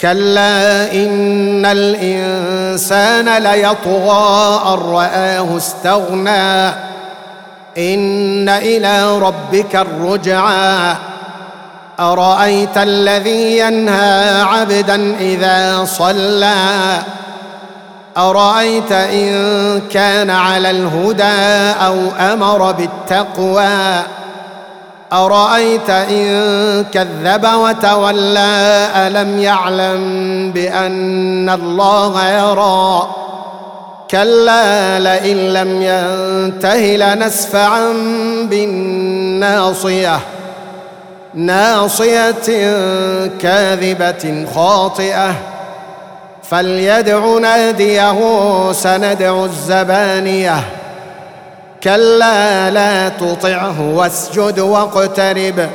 كلا إن الإنسان ليطغى أن رآه استغنى. إن إلى ربك الرجعى. أرأيت الذي ينهى عبدا إذا صلى؟ أرأيت إن كان على الهدى أو أمر بالتقوى؟ أرأيت إن كذب وتولى ألم يعلم بأن الله يرى؟ كلا لئن لم ينته لنسفعا بالناصية. ناصية كاذبة خاطئة. فليدع ناديه سندع الزبانية. كلا لا تطعه واسجد واقترب